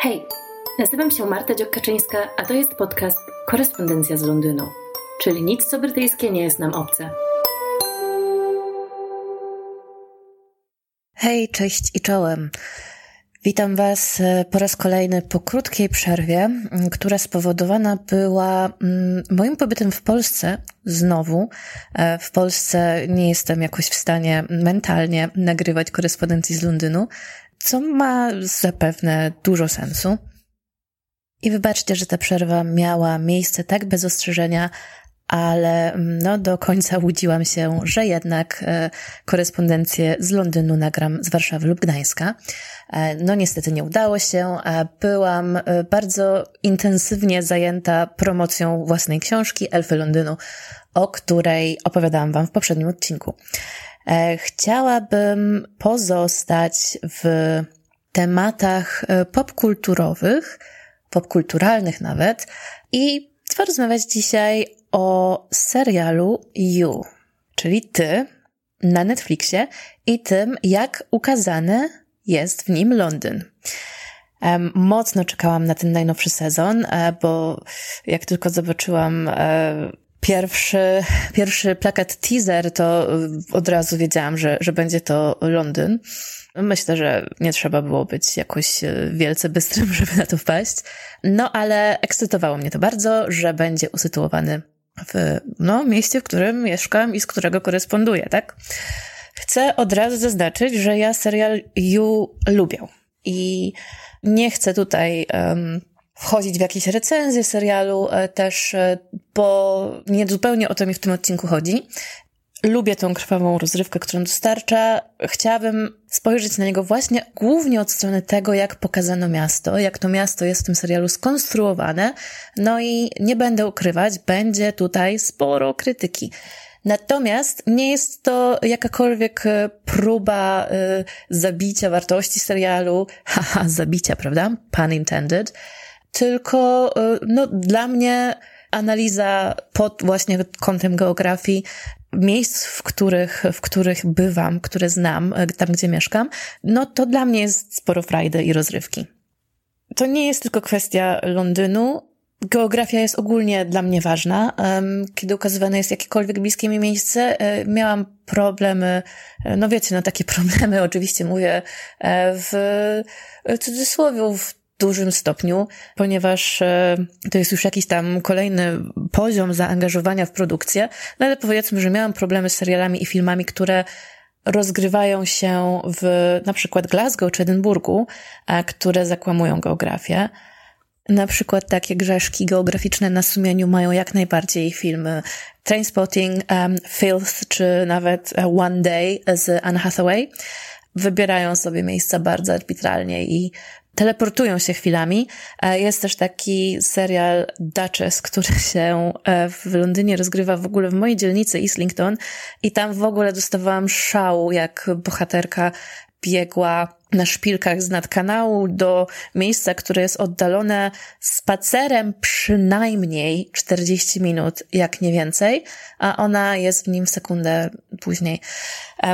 Hej, nazywam się Marta Dziokaczyńska, a to jest podcast Korespondencja z Londynu, czyli nic co brytyjskie nie jest nam obce. Hej, cześć i czołem. Witam Was e, po raz kolejny po krótkiej przerwie, która spowodowana była moim pobytem w Polsce znowu. E, w Polsce nie jestem jakoś w stanie mentalnie nagrywać korespondencji z Londynu, co ma zapewne dużo sensu. I wybaczcie, że ta przerwa miała miejsce tak bez ostrzeżenia, ale mm, no, do końca łudziłam się, że jednak e, korespondencję z Londynu nagram z Warszawy lub Gdańska. E, no niestety nie udało się. Byłam e, bardzo intensywnie zajęta promocją własnej książki Elfy Londynu, o której opowiadałam Wam w poprzednim odcinku. Chciałabym pozostać w tematach popkulturowych, popkulturalnych nawet i porozmawiać dzisiaj o serialu You, czyli ty na Netflixie i tym, jak ukazany jest w nim Londyn. Mocno czekałam na ten najnowszy sezon, e, bo jak tylko zobaczyłam e, pierwszy, pierwszy plakat teaser, to od razu wiedziałam, że, że będzie to Londyn. Myślę, że nie trzeba było być jakoś e, wielce bystrym, żeby na to wpaść. No, ale ekscytowało mnie to bardzo, że będzie usytuowany w no, mieście, w którym mieszkam i z którego koresponduję, tak? Chcę od razu zaznaczyć, że ja serial You lubię. I nie chcę tutaj um, wchodzić w jakieś recenzje serialu e, też, e, bo nie zupełnie o to mi w tym odcinku chodzi. Lubię tą krwawą rozrywkę, którą dostarcza. Chciałabym spojrzeć na niego właśnie głównie od strony tego, jak pokazano miasto, jak to miasto jest w tym serialu skonstruowane. No i nie będę ukrywać, będzie tutaj sporo krytyki. Natomiast nie jest to jakakolwiek e, próba y, zabicia wartości serialu, haha, zabicia, prawda? Pun intended. Tylko, y, no, dla mnie analiza pod właśnie kątem geografii miejsc, w których, w których bywam, które znam, e, tam gdzie mieszkam, no to dla mnie jest sporo frajdy i rozrywki. To nie jest tylko kwestia Londynu. Geografia jest ogólnie dla mnie ważna. Kiedy ukazywane jest jakiekolwiek bliskie mi miejsce, e, miałam problemy, e, no wiecie, no takie problemy oczywiście mówię w cudzysłowie, w dużym stopniu, ponieważ e, to jest już jakiś tam kolejny poziom zaangażowania w produkcję, no ale powiedzmy, że miałam problemy z serialami i filmami, które rozgrywają się w na przykład Glasgow czy Edynburgu, a które zakłamują geografię. Na przykład takie grzeszki geograficzne na sumieniu mają jak najbardziej filmy Trainspotting, um, Filth czy nawet uh, One Day z Anne Hathaway. Wybierają sobie miejsca bardzo arbitralnie i teleportują się chwilami. E, jest też taki serial Duchess, który się e, w Londynie rozgrywa w ogóle w mojej dzielnicy Islington i tam w ogóle dostawałam szału, jak bohaterka biegła na szpilkach z nadkanału do miejsca, które jest oddalone spacerem przynajmniej 40 minut, jak nie więcej, a ona jest w nim sekundę później.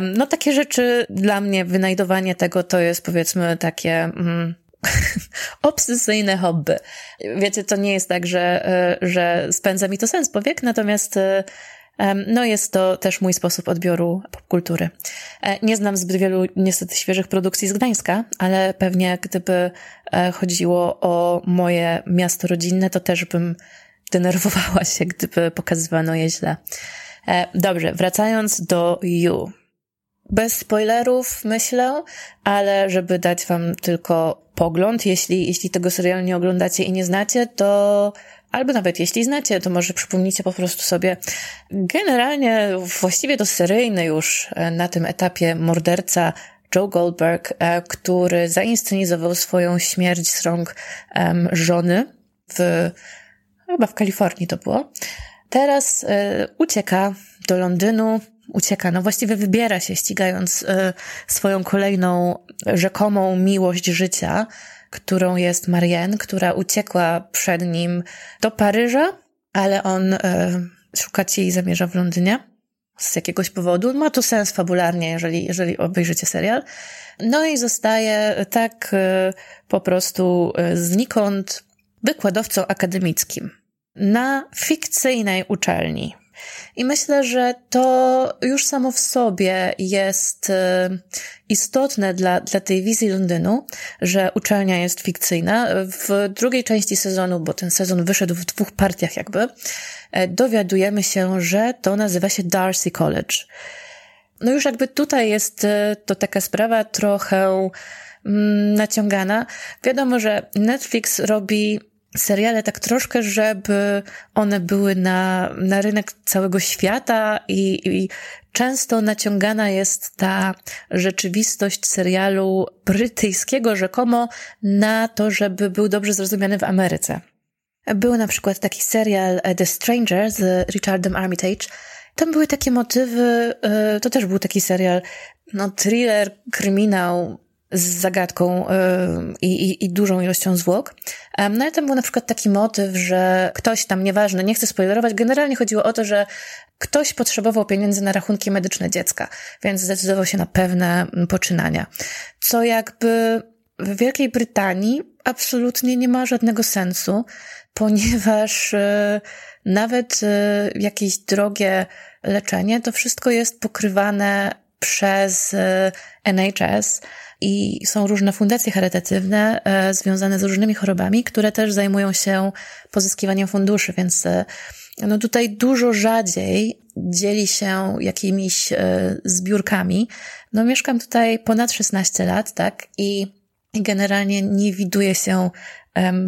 No takie rzeczy dla mnie, wynajdowanie tego to jest powiedzmy takie... Mm, obsesyjne hobby. Wiecie, to nie jest tak, że, e, że spędza mi to sens powiek, natomiast e, no jest to też mój sposób odbioru popkultury. E, nie znam zbyt wielu niestety świeżych produkcji z Gdańska, ale pewnie gdyby chodziło o moje miasto rodzinne, to też bym denerwowała się, gdyby pokazywano je źle. Dobrze, wracając do You. Bez spoilerów, myślę, ale żeby dać wam tylko pogląd, jeśli, jeśli tego serialu nie oglądacie i nie znacie, to albo nawet jeśli znacie, to może przypomnijcie po prostu sobie. Generalnie właściwie to seryjny już e, na tym etapie morderca Joe Goldberg, e, który zainscenizował swoją śmierć z rąk żony w, chyba w Kalifornii to było. Teraz e, ucieka do Londynu, ucieka, no właściwie wybiera się, ścigając y, swoją kolejną rzekomą miłość życia, którą jest Marianne, która uciekła przed nim do Paryża, ale on y, szukać jej zamierza w Londynie. z jakiegoś powodu. Ma to sens fabularnie, jeżeli, jeżeli obejrzycie serial. No i zostaje tak e, po prostu znikąd wykładowcą akademickim na fikcyjnej uczelni. I myślę, że to już samo w sobie jest e, istotne dla, dla tej wizji Londynu, że uczelnia jest fikcyjna. W drugiej części sezonu, bo ten sezon wyszedł w dwóch partiach jakby, e, dowiadujemy się, że to nazywa się Darcy College. No już jakby tutaj jest e, to taka sprawa trochę mm, naciągana. Wiadomo, że Netflix robi seriale tak troszkę, żeby one były na, na rynek całego świata i, i często naciągana jest ta rzeczywistość serialu brytyjskiego rzekomo na to, żeby był dobrze zrozumiany w Ameryce. Był na przykład taki serial The Stranger z Richardem Armitage. Tam były takie motywy, e, to też był taki serial, no thriller, kryminał, z zagadką yy, i, i, dużą ilością zwłok. No ale tam był na przykład taki motyw, że ktoś tam, nieważne, nie chcę spoilerować, generalnie chodziło o to, że ktoś potrzebował pieniędzy na rachunki medyczne dziecka, więc zdecydował się na pewne poczynania. Co jakby w Wielkiej Brytanii absolutnie nie ma żadnego sensu, ponieważ yy, nawet yy, jakieś drogie leczenie, to wszystko jest pokrywane przez NHS, i są różne fundacje charytatywne e, związane z różnymi chorobami, które też zajmują się pozyskiwaniem funduszy, więc e, no tutaj dużo rzadziej dzieli się jakimiś e, zbiórkami. No mieszkam tutaj ponad 16 lat, tak, i generalnie nie widuje się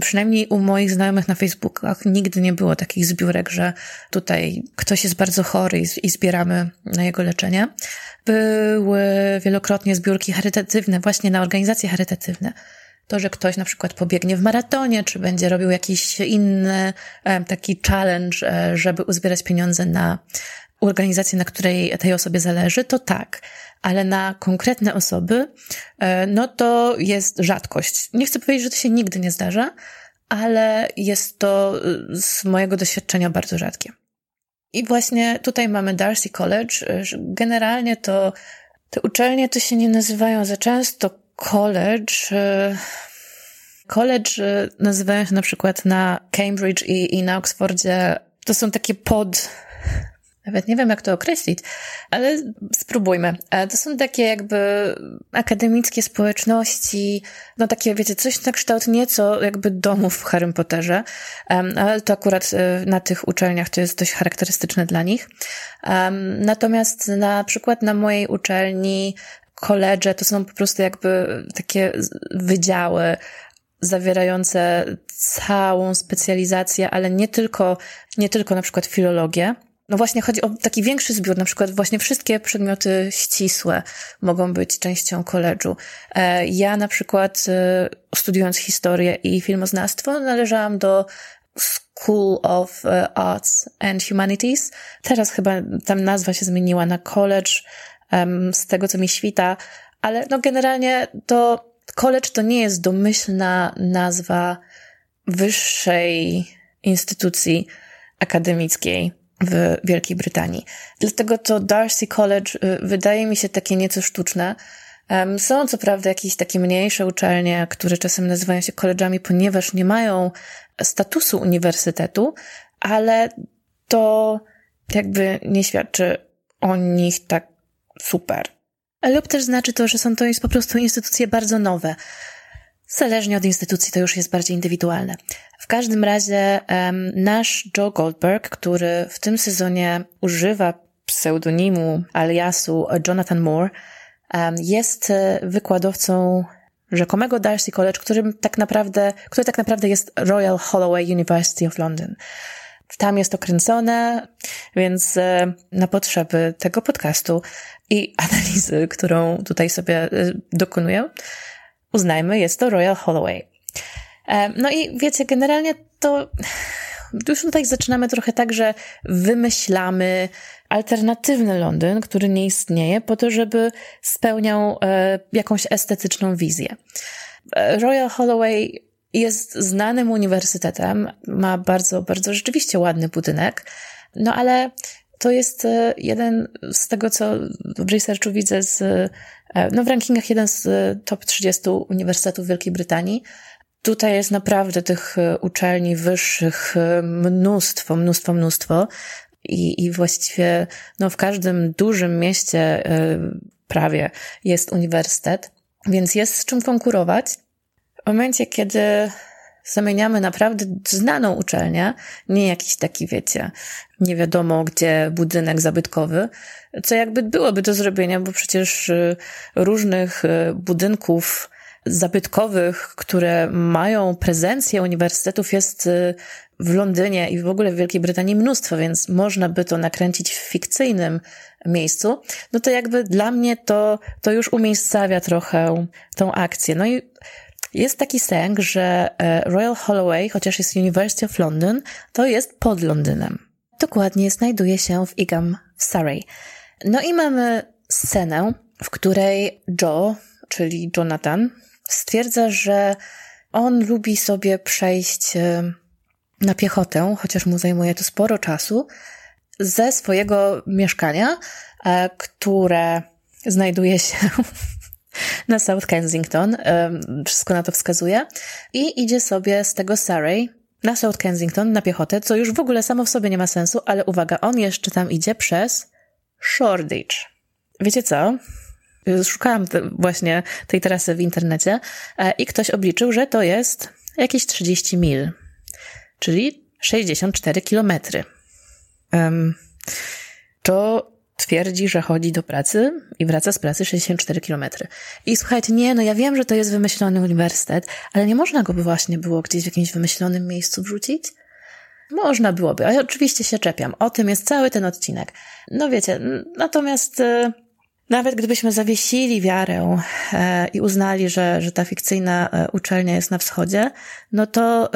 Przynajmniej u moich znajomych na Facebookach nigdy nie było takich zbiórek, że tutaj ktoś jest bardzo chory i, zbieramy na jego leczenie. Były wielokrotnie zbiórki charytatywne, właśnie na organizacje charytatywne. To, że ktoś na przykład pobiegnie w maratonie, czy będzie robił jakiś inny taki challenge, e, żeby uzbierać pieniądze na organizację, na której tej osobie zależy, to tak ale na konkretne osoby, e, no to jest rzadkość. Nie chcę powiedzieć, że to się nigdy nie zdarza, ale jest to e, z mojego doświadczenia bardzo rzadkie. I właśnie tutaj mamy Darcy College. E, generalnie to te uczelnie to się nie nazywają za często college. College nazywają się na przykład na Cambridge i, i na Oxfordzie. To są takie pod nawet nie wiem, jak to określić, ale spróbujmy. E, to są takie jakby akademickie społeczności, no takie, wiecie, coś na kształt nieco jakby domów w Harry Potterze, ale to akurat e, na tych uczelniach to jest dość charakterystyczne dla nich. Natomiast na przykład na mojej uczelni koledże to są po prostu jakby takie wydziały, zawierające całą specjalizację, ale nie tylko, nie tylko na przykład filologię, no właśnie chodzi o taki większy zbiór, na przykład właśnie wszystkie przedmioty ścisłe mogą być częścią koledżu. E, ja na przykład e, studiując historię i filmoznawstwo należałam do School of e, Arts and Humanities. Teraz chyba tam nazwa się zmieniła na college, z tego co mi świta, ale no generalnie to college to nie jest domyślna nazwa wyższej instytucji akademickiej w Wielkiej Brytanii. Dlatego to Darcy College y, wydaje mi się takie nieco sztuczne. Są co prawda jakieś takie mniejsze uczelnie, które czasem nazywają się koleżami, ponieważ nie mają statusu uniwersytetu, ale to jakby nie świadczy o nich tak super. Lub też znaczy to, że są to po prostu instytucje bardzo nowe. Zależnie od instytucji to już jest bardziej indywidualne. W każdym razie um, nasz Joe Goldberg, który w tym sezonie używa pseudonimu, aliasu Jonathan Moore, um, jest e, wykładowcą rzekomego Darcy College, którym tak naprawdę, który tak naprawdę jest Royal Holloway University of London. Tam jest to kręcone, więc e, na potrzeby tego podcastu i analizy, którą tutaj sobie e, dokonuję, uznajmy, jest to Royal Holloway. E, no i wiecie, generalnie to już tutaj zaczynamy trochę tak, że wymyślamy alternatywny Londyn, który nie istnieje, po to, żeby spełniał e, jakąś estetyczną wizję. E, Royal Holloway jest znanym uniwersytetem, ma bardzo, bardzo rzeczywiście ładny budynek, no ale To jest e, jeden z tego, co w researchu widzę, z, e, no w rankingach jeden z top 30 uniwersytetów Wielkiej Brytanii. Tutaj jest naprawdę tych uczelni wyższych mnóstwo, mnóstwo, mnóstwo. I, i właściwie no, w każdym dużym mieście prawie jest uniwersytet, więc jest z czym konkurować. W momencie, kiedy zamieniamy naprawdę znaną uczelnię, nie jakiś taki, wiecie, nie wiadomo gdzie budynek zabytkowy, co jakby byłoby do zrobienia, bo przecież y, różnych y, budynków zabytkowych, które mają prezencję uniwersytetów jest y, w Londynie i w ogóle w Wielkiej Brytanii mnóstwo, więc można by to nakręcić w fikcyjnym miejscu, no to jakby dla mnie to, to już umiejscawia trochę tą akcję. No i jest taki sęk, że e, Royal Holloway, chociaż jest University of London, to jest pod Londynem. Dokładnie znajduje się w Igam w Surrey. No i mamy scenę, w której Joe, czyli Jonathan, stwierdza, że on lubi sobie przejść e, na piechotę, chociaż mu zajmuje to sporo czasu, ze swojego mieszkania, e, które znajduje się na South Kensington, wszystko na to wskazuje, i idzie sobie z tego Surrey na South Kensington na piechotę, co już w ogóle samo w sobie nie ma sensu, ale uwaga, on jeszcze tam idzie przez Shoreditch. Wiecie co? Szukałam te, właśnie tej trasy w internecie e, i ktoś obliczył, że to jest jakieś 30 mil, czyli 64 kilometry. Um, to twierdzi, że chodzi do pracy i wraca z pracy 64 kilometry. I słuchajcie, nie, no ja wiem, że to jest wymyślony uniwersytet, ale nie można go by właśnie było gdzieś w jakimś wymyślonym miejscu wrzucić? Można byłoby, ale oczywiście się czepiam. O tym jest cały ten odcinek. No wiecie, natomiast e, nawet gdybyśmy zawiesili wiarę e, i uznali, że, że ta fikcyjna e, uczelnia jest na wschodzie, no to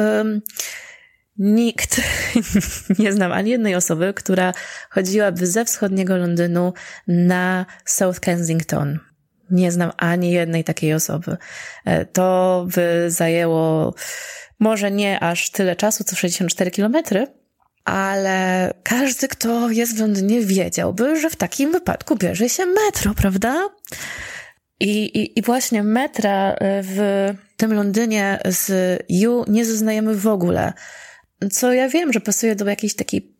nikt, nie znam ani jednej osoby, która chodziłaby ze wschodniego Londynu na South Kensington. Nie znam ani jednej takiej osoby. E, to by zajęło może nie aż tyle czasu, co 64 kilometry, ale każdy, kto jest w Londynie, wiedziałby, że w takim wypadku bierze się metro, prawda? I, i, i właśnie metra w tym Londynie z U nie zaznajemy w ogóle co ja wiem, że pasuje do jakiejś takiej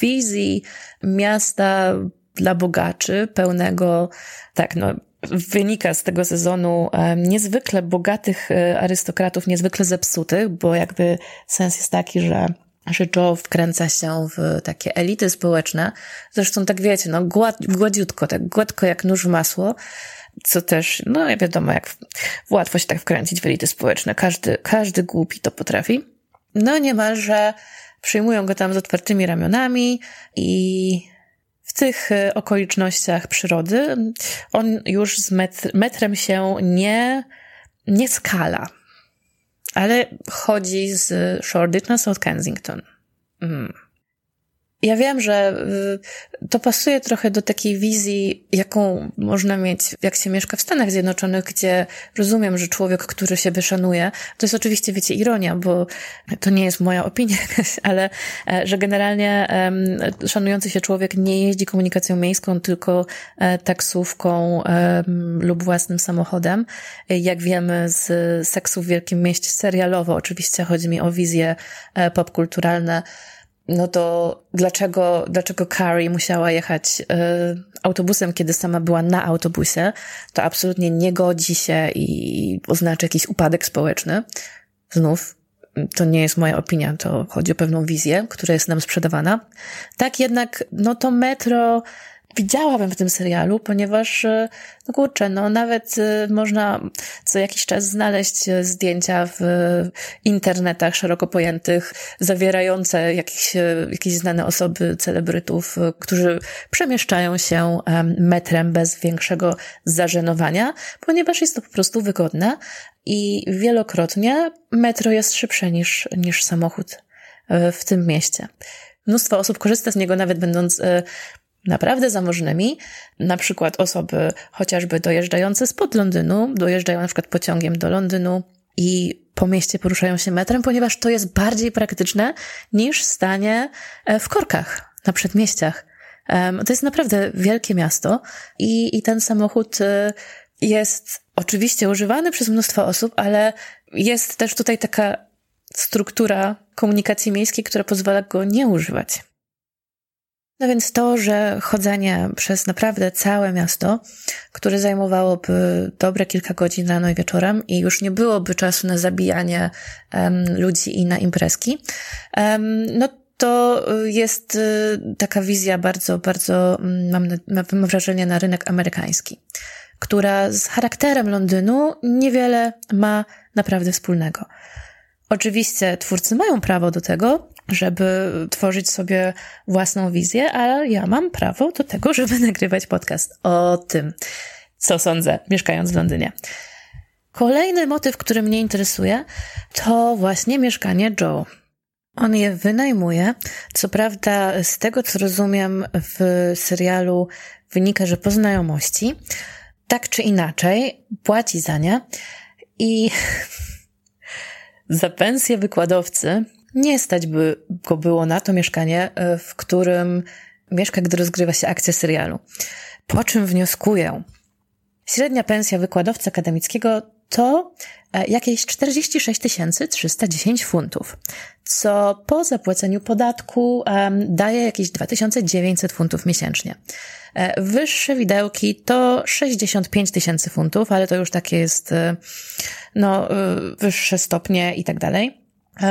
wizji miasta dla bogaczy, pełnego, tak, no, wynika z tego sezonu niezwykle bogatych e, arystokratów, niezwykle zepsutych, bo jakby sens jest taki, że że wkręca się w takie elity społeczne. Zresztą tak wiecie, no gład, gładziutko, tak gładko jak nóż w masło, co też, no wiadomo, jak łatwo się tak wkręcić w elity społeczne. Każdy, każdy głupi to potrafi no niemalże przyjmują go tam z otwartymi ramionami i w tych e, okolicznościach przyrody on już z metr, metrem się nie, nie skala, ale chodzi z Shoreditch na South Kensington. Mm. Ja wiem, że y, to pasuje trochę do takiej wizji, jaką można mieć, jak się mieszka w Stanach Zjednoczonych, gdzie rozumiem, że człowiek, który się wyszanuje, to jest oczywiście, wiecie, ironia, bo to nie jest moja opinia, ale e, że generalnie szanujący się człowiek nie jeździ komunikacją miejską, tylko e, taksówką lub własnym samochodem. Jak wiemy z seksu w Wielkim Mieście serialowo, oczywiście chodzi mi o wizje e, popkulturalne, no to dlaczego, dlaczego Carrie musiała jechać y, autobusem, kiedy sama była na autobusie? To absolutnie nie godzi się i oznacza jakiś upadek społeczny. Znów, to nie jest moja opinia, to chodzi o pewną wizję, która jest nam sprzedawana. Tak jednak, no to metro widziałabym w tym serialu, ponieważ, e, no kurczę, no nawet e, można co jakiś czas znaleźć e, zdjęcia w internetach szeroko pojętych, zawierające jakieś, jakieś znane osoby, celebrytów, którzy przemieszczają się metrem bez większego zażenowania, ponieważ jest to po prostu wygodne i wielokrotnie metro jest szybsze niż, niż samochód w tym mieście. Mnóstwo osób korzysta z niego, nawet będąc naprawdę zamożnymi, na przykład osoby chociażby dojeżdżające spod Londynu, dojeżdżają na przykład pociągiem do Londynu i po mieście poruszają się metrem, ponieważ to jest bardziej praktyczne niż stanie e, w korkach na przedmieściach. To jest naprawdę wielkie miasto i, i ten samochód y, jest oczywiście używany przez mnóstwo osób, ale jest też tutaj taka struktura komunikacji miejskiej, która pozwala go nie używać. No więc to, że chodzenie przez naprawdę całe miasto, które zajmowałoby dobre kilka godzin rano i wieczorem i już nie byłoby czasu na zabijanie um, ludzi i na imprezki, um, no to jest y, taka wizja bardzo, bardzo, mm, mam, mam wrażenie, na rynek amerykański, która z charakterem Londynu niewiele ma naprawdę wspólnego. Oczywiście twórcy mają prawo do tego, żeby tworzyć sobie własną wizję, ale ja mam prawo do tego, żeby nagrywać podcast o tym, co sądzę, mieszkając w Londynie. Kolejny motyw, który mnie interesuje, to właśnie mieszkanie Joe. On je wynajmuje. Co prawda, z tego co rozumiem, w serialu wynika, że po znajomości. Tak czy inaczej, płaci za nie. I za pensję wykładowcy nie stać by go było na to mieszkanie, e, w którym mieszka, gdy rozgrywa się akcja serialu. Po czym wnioskuję? Średnia pensja wykładowcy akademickiego to e, jakieś 46 310 funtów, co po zapłaceniu podatku daje jakieś 2900 funtów miesięcznie. E, wyższe widełki to 65 tysięcy funtów, ale to już takie jest, no, wyższe stopnie i tak dalej.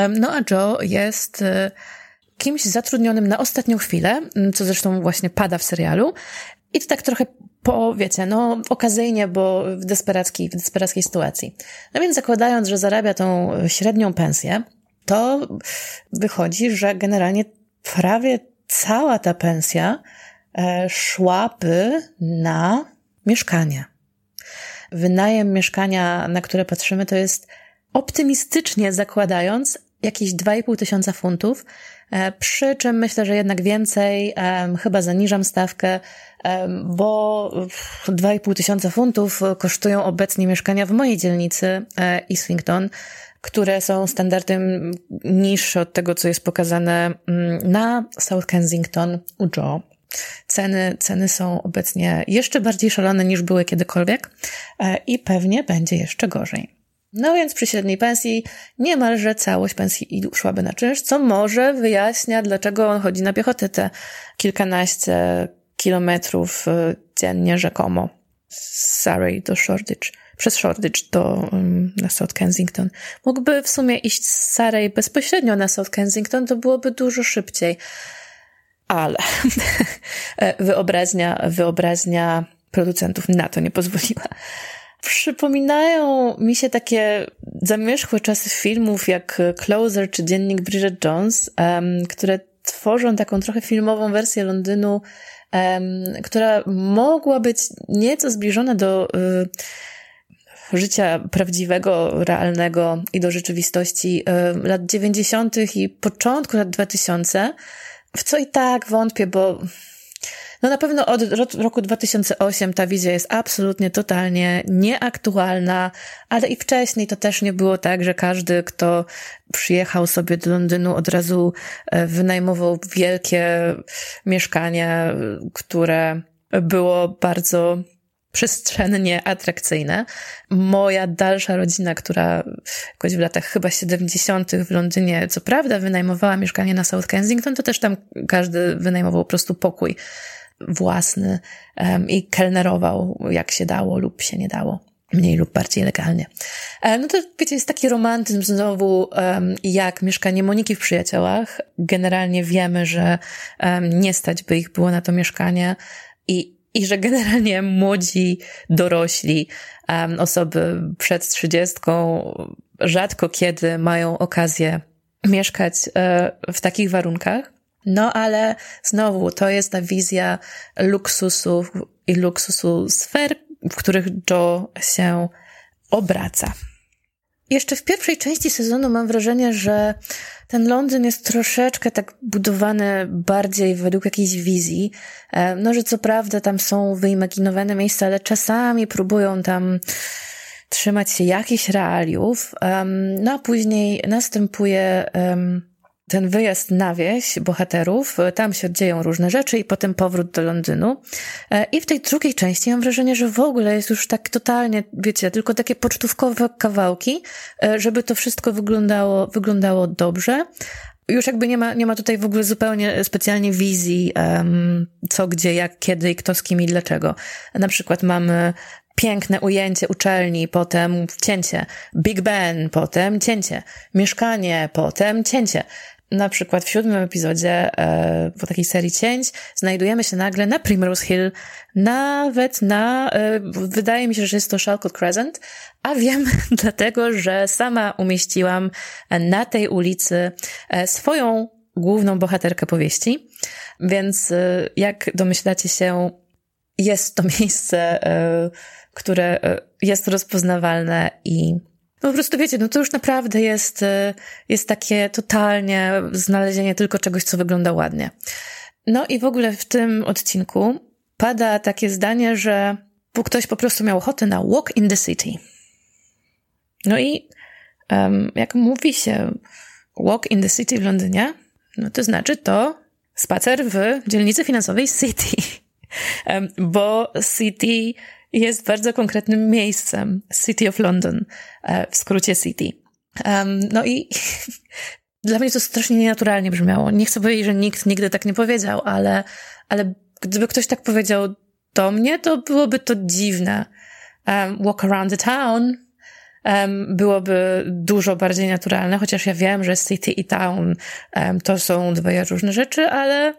No a Joe jest e, kimś zatrudnionym na ostatnią chwilę, co zresztą właśnie pada w serialu. I to tak trochę po, wiecie, no okazyjnie, bo w desperackiej, w desperackiej sytuacji. No więc zakładając, że zarabia tą średnią pensję, to wychodzi, że generalnie prawie cała ta pensja e, szłaby na mieszkanie. Wynajem mieszkania, na które patrzymy, to jest optymistycznie zakładając jakieś 2,5 tysiąca funtów, e, przy czym myślę, że jednak więcej, chyba zaniżam stawkę, bo 2,5 tysiąca funtów kosztują obecnie mieszkania w mojej dzielnicy e, Islington, które są standardem niższe od tego, co jest pokazane mm, na South Kensington u Joe. Ceny, ceny są obecnie jeszcze bardziej szalone niż były kiedykolwiek e, i pewnie będzie jeszcze gorzej. No więc przy średniej pensji niemalże całość pensji szłaby na czynsz, co może wyjaśnia, dlaczego on chodzi na piechotę te kilkanaście kilometrów y, dziennie rzekomo z Surrey do Shoreditch, przez Shoreditch do um, na South Kensington. Mógłby w sumie iść z Surrey bezpośrednio na South Kensington, to byłoby dużo szybciej. Ale wyobraźnia, wyobraźnia producentów na to nie pozwoliła. Przypominają mi się takie zamierzchłe czasy filmów jak Closer czy Dziennik Bridget Jones, um, które tworzą taką trochę filmową wersję Londynu, um, która mogła być nieco zbliżona do y, życia prawdziwego, realnego i do rzeczywistości y, lat 90. i początku lat 2000, w co i tak wątpię, bo no na pewno od roku 2008 ta wizja jest absolutnie, totalnie nieaktualna, ale i wcześniej to też nie było tak, że każdy, kto przyjechał sobie do Londynu, od razu e, wynajmował wielkie mieszkanie, które było bardzo przestrzennie atrakcyjne. Moja dalsza rodzina, która jakoś w latach chyba 70. w Londynie, co prawda, wynajmowała mieszkanie na South Kensington, to też tam każdy wynajmował po prostu pokój własny i kelnerował jak się dało lub się nie dało. Mniej lub bardziej legalnie. E, no to wiecie, jest taki romantyzm znowu, jak mieszkanie Moniki w Przyjaciołach. Generalnie wiemy, że nie stać by ich było na to mieszkanie i, i że generalnie młodzi, dorośli, osoby przed trzydziestką rzadko kiedy mają okazję mieszkać e, w takich warunkach. No ale znowu to jest ta wizja luksusu i luksusu sfer, w których Joe się obraca. Jeszcze w pierwszej części sezonu mam wrażenie, że ten Londyn jest troszeczkę tak budowany bardziej według jakiejś wizji. E, no, że co prawda tam są wyimaginowane miejsca, ale czasami próbują tam trzymać się jakichś realiów. No a później następuje ten wyjazd na wieś bohaterów, tam się dzieją różne rzeczy i potem powrót do Londynu. E, I w tej drugiej części mam wrażenie, że w ogóle jest już tak totalnie, wiecie, tylko takie pocztówkowe kawałki, e, żeby to wszystko wyglądało, wyglądało dobrze. Już jakby nie ma, nie ma tutaj w ogóle zupełnie specjalnie wizji, um, co, gdzie, jak, kiedy i kto z kim i dlaczego. Na przykład mamy piękne ujęcie uczelni, potem cięcie, Big Ben, potem cięcie, mieszkanie, potem cięcie. Na przykład w siódmym epizodzie e, po takiej serii cięć znajdujemy się nagle na Primrose Hill, nawet na, e, wydaje mi się, że jest to Shalcott Crescent, a wiem dlatego, że sama umieściłam na tej ulicy e, swoją główną bohaterkę powieści, więc e, jak domyślacie się, jest to miejsce, e, które e, jest rozpoznawalne i po prostu wiecie, no to już naprawdę jest, y, jest takie totalnie znalezienie tylko czegoś, co wygląda ładnie. No i w ogóle w tym odcinku pada takie zdanie, że ktoś po prostu miał ochotę na walk in the city. No i um, jak mówi się walk in the city w Londynie, no to znaczy to spacer w dzielnicy finansowej City. Bo City jest bardzo konkretnym miejscem. City of London, e, w skrócie City. No i dla mnie to strasznie nienaturalnie brzmiało. Nie chcę powiedzieć, że nikt nigdy tak nie powiedział, ale, ale gdyby ktoś tak powiedział do mnie, to byłoby to dziwne. Um, walk around the town um, byłoby dużo bardziej naturalne, chociaż ja wiem, że city i town um, to są dwie różne rzeczy, ale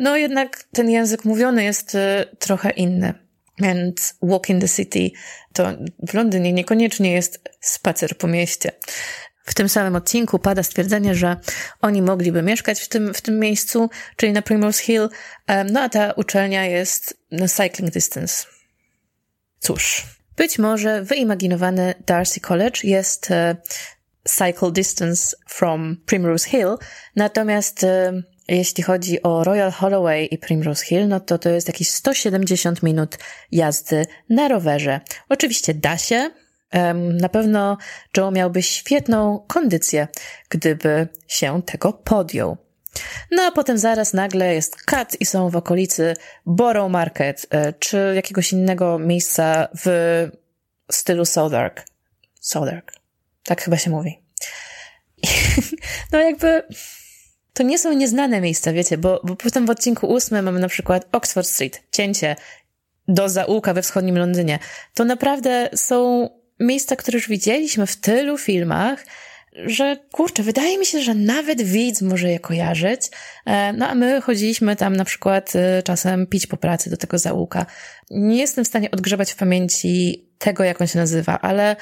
no jednak ten język mówiony jest y, trochę inny. And walk in the city to w Londynie niekoniecznie jest spacer po mieście. W tym samym odcinku pada stwierdzenie, że oni mogliby mieszkać w tym, w tym miejscu, czyli na Primrose Hill, no a ta uczelnia jest na cycling distance. Cóż, być może wyimaginowany Darcy College jest e, cycle distance from Primrose Hill, natomiast e, jeśli chodzi o Royal Holloway i Primrose Hill, no to to jest jakieś 170 minut jazdy na rowerze. Oczywiście da się. Na pewno Joe miałby świetną kondycję, gdyby się tego podjął. No a potem zaraz nagle jest cut i są w okolicy Borough Market, e, czy jakiegoś innego miejsca w stylu Southwark. Southwark. Tak chyba się mówi. No jakby to nie są nieznane miejsca, wiecie, bo, bo potem w odcinku ósmym mamy na przykład Oxford Street, cięcie do zaułka we wschodnim Londynie. To naprawdę są miejsca, które już widzieliśmy w tylu filmach, że kurczę, wydaje mi się, że nawet widz może je kojarzyć. E, no a my chodziliśmy tam na przykład e, czasem pić po pracy do tego zaułka. Nie jestem w stanie odgrzebać w pamięci tego, jak on się nazywa, ale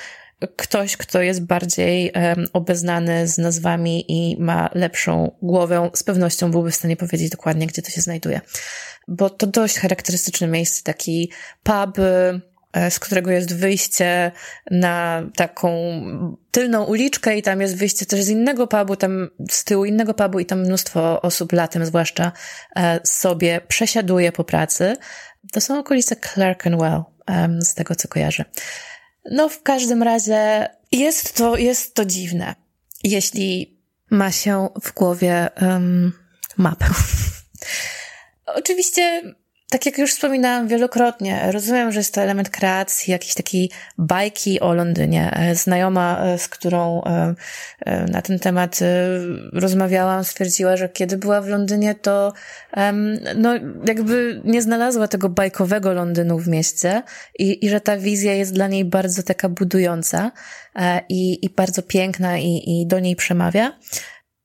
ktoś, kto jest bardziej um, obeznany z nazwami i ma lepszą głowę, z pewnością byłby w stanie powiedzieć dokładnie, gdzie to się znajduje. Bo to dość charakterystyczne miejsce, taki pub, e, z którego jest wyjście na taką tylną uliczkę i tam jest wyjście też z innego pubu, tam z tyłu innego pubu i tam mnóstwo osób latem zwłaszcza e, sobie przesiaduje po pracy. To są okolice Clerkenwell, z tego co kojarzę. No, w każdym razie jest to, jest to dziwne, jeśli ma się w głowie um, mapę. Oczywiście tak jak już wspominałam wielokrotnie, rozumiem, że jest to element kreacji, jakiejś takiej bajki o Londynie. E, znajoma, e, z którą e, na ten temat rozmawiałam, stwierdziła, że kiedy była w Londynie, to no, jakby nie znalazła tego bajkowego Londynu w mieście i, i że ta wizja jest dla niej bardzo taka budująca i, i bardzo piękna i, i do niej przemawia.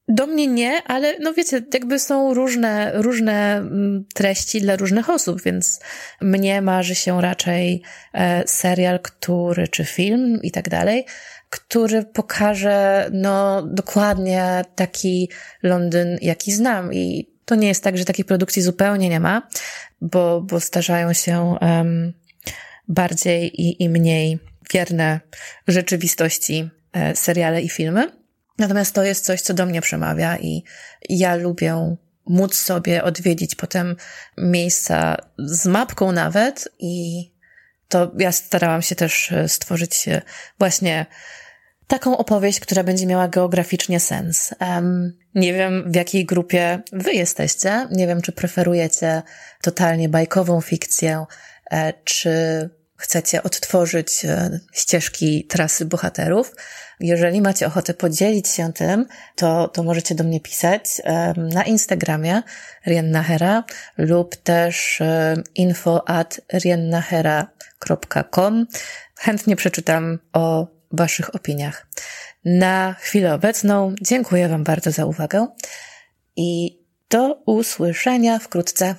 Do mnie nie, ale no wiecie, jakby są różne, różne mm, treści dla różnych osób, więc mnie marzy się raczej e, serial, który, czy film i tak dalej, który pokaże, no, dokładnie taki Londyn, jaki znam. I to nie jest tak, że takiej produkcji zupełnie nie ma, bo, bo zdarzają się um, bardziej i, i mniej wierne rzeczywistości e, seriale i filmy. Natomiast to jest coś, co do mnie przemawia i ja lubię móc sobie odwiedzić potem miejsca z mapką nawet i to ja starałam się też e, stworzyć e, właśnie taką opowieść, która będzie miała geograficznie sens. Um, nie wiem, w jakiej grupie wy jesteście. Nie wiem, czy preferujecie totalnie bajkową fikcję, e, czy chcecie odtworzyć ścieżki trasy bohaterów. Jeżeli macie ochotę podzielić się tym, to, to możecie do mnie pisać na Instagramie riennahera lub też info at riennahera.com. Chętnie przeczytam o Waszych opiniach. Na chwilę obecną dziękuję Wam bardzo za uwagę i do usłyszenia wkrótce.